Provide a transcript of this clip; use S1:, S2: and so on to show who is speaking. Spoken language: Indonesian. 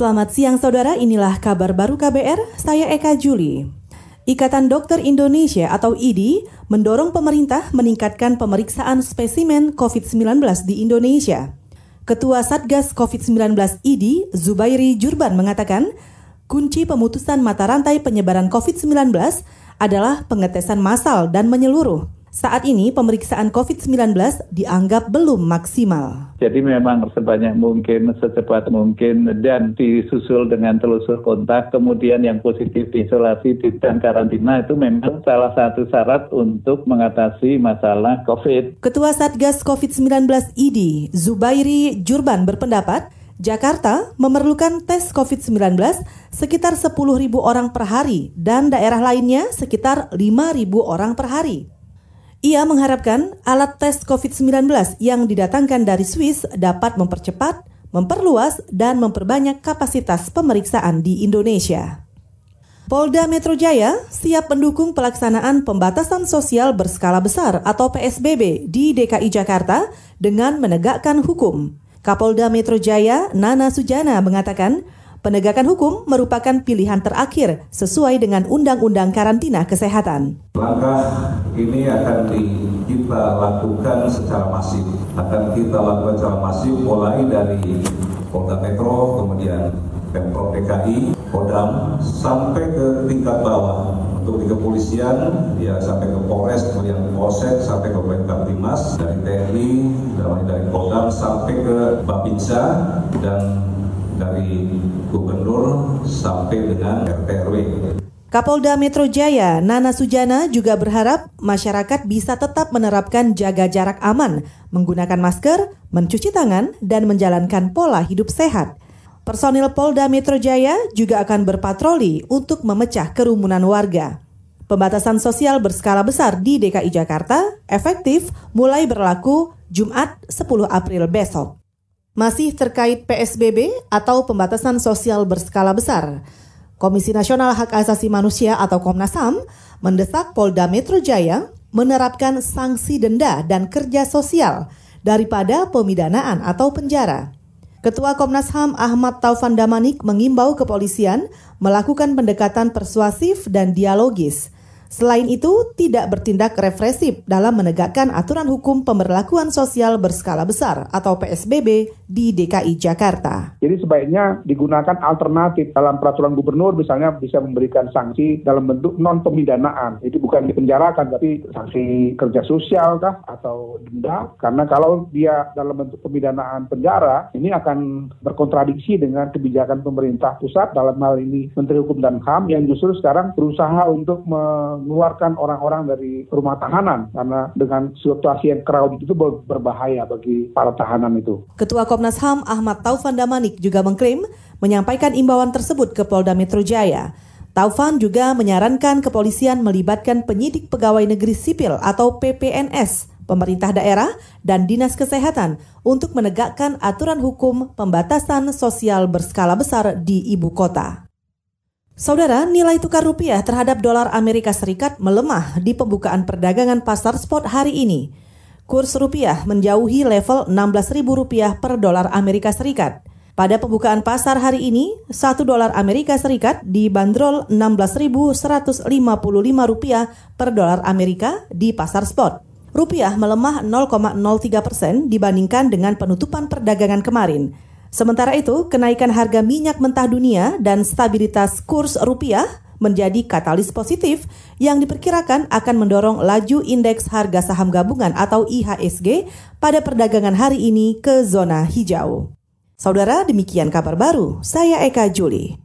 S1: Selamat siang saudara, inilah kabar baru KBR, saya Eka Juli. Ikatan Dokter Indonesia atau IDI mendorong pemerintah meningkatkan pemeriksaan spesimen COVID-19 di Indonesia. Ketua Satgas COVID-19 IDI, Zubairi Jurban mengatakan, kunci pemutusan mata rantai penyebaran COVID-19 adalah pengetesan massal dan menyeluruh. Saat ini pemeriksaan COVID-19 dianggap belum maksimal.
S2: Jadi memang sebanyak mungkin, secepat mungkin, dan disusul dengan telusur kontak, kemudian yang positif diisolasi dan karantina itu memang salah satu syarat untuk mengatasi masalah COVID.
S1: Ketua Satgas COVID-19 ID, Zubairi Jurban berpendapat, Jakarta memerlukan tes COVID-19 sekitar 10.000 orang per hari dan daerah lainnya sekitar 5.000 orang per hari. Ia mengharapkan alat tes COVID-19 yang didatangkan dari Swiss dapat mempercepat, memperluas, dan memperbanyak kapasitas pemeriksaan di Indonesia. Polda Metro Jaya siap mendukung pelaksanaan pembatasan sosial berskala besar atau PSBB di DKI Jakarta dengan menegakkan hukum. Kapolda Metro Jaya Nana Sujana mengatakan penegakan hukum merupakan pilihan terakhir sesuai dengan Undang-Undang Karantina Kesehatan.
S3: Langkah ini akan di, kita lakukan secara masif, akan kita lakukan secara masif mulai dari Polda Metro, kemudian Pemprov DKI, Kodam, sampai ke tingkat bawah untuk di kepolisian ya sampai ke Polres kemudian Polsek sampai ke Kamtimas dari TNI dari Kodam sampai ke Babinsa dan dari gubernur sampai dengan RT
S1: Kapolda Metro Jaya, Nana Sujana juga berharap masyarakat bisa tetap menerapkan jaga jarak aman, menggunakan masker, mencuci tangan, dan menjalankan pola hidup sehat. Personil Polda Metro Jaya juga akan berpatroli untuk memecah kerumunan warga. Pembatasan sosial berskala besar di DKI Jakarta efektif mulai berlaku Jumat 10 April besok. Masih terkait PSBB atau pembatasan sosial berskala besar, Komisi Nasional Hak Asasi Manusia atau Komnas HAM mendesak Polda Metro Jaya menerapkan sanksi denda dan kerja sosial daripada pemidanaan atau penjara. Ketua Komnas HAM Ahmad Taufan Damanik mengimbau kepolisian melakukan pendekatan persuasif dan dialogis – Selain itu, tidak bertindak represif dalam menegakkan aturan hukum pemberlakuan sosial berskala besar atau PSBB di DKI Jakarta.
S4: Jadi sebaiknya digunakan alternatif dalam peraturan gubernur misalnya bisa memberikan sanksi dalam bentuk non pemidanaan. Itu bukan dipenjarakan tapi sanksi kerja sosial kah atau denda karena kalau dia dalam bentuk pemidanaan penjara ini akan berkontradiksi dengan kebijakan pemerintah pusat dalam hal ini Menteri Hukum dan HAM yang justru sekarang berusaha untuk mengeluarkan orang-orang dari rumah tahanan karena dengan situasi yang crowded itu berbahaya bagi para tahanan itu.
S1: Ketua Komnas HAM Ahmad Taufan Damanik juga mengklaim menyampaikan imbauan tersebut ke Polda Metro Jaya. Taufan juga menyarankan kepolisian melibatkan penyidik pegawai negeri sipil atau PPNS, pemerintah daerah, dan dinas kesehatan untuk menegakkan aturan hukum pembatasan sosial berskala besar di ibu kota. Saudara, nilai tukar rupiah terhadap dolar Amerika Serikat melemah di pembukaan perdagangan pasar spot hari ini. Kurs rupiah menjauhi level Rp16.000 per dolar Amerika Serikat. Pada pembukaan pasar hari ini, 1 dolar Amerika Serikat dibanderol Rp16.155 per dolar Amerika di pasar spot. Rupiah melemah 0,03 persen dibandingkan dengan penutupan perdagangan kemarin. Sementara itu, kenaikan harga minyak mentah dunia dan stabilitas kurs rupiah menjadi katalis positif yang diperkirakan akan mendorong laju indeks harga saham gabungan atau IHSG pada perdagangan hari ini ke zona hijau. Saudara, demikian kabar baru. Saya Eka Juli.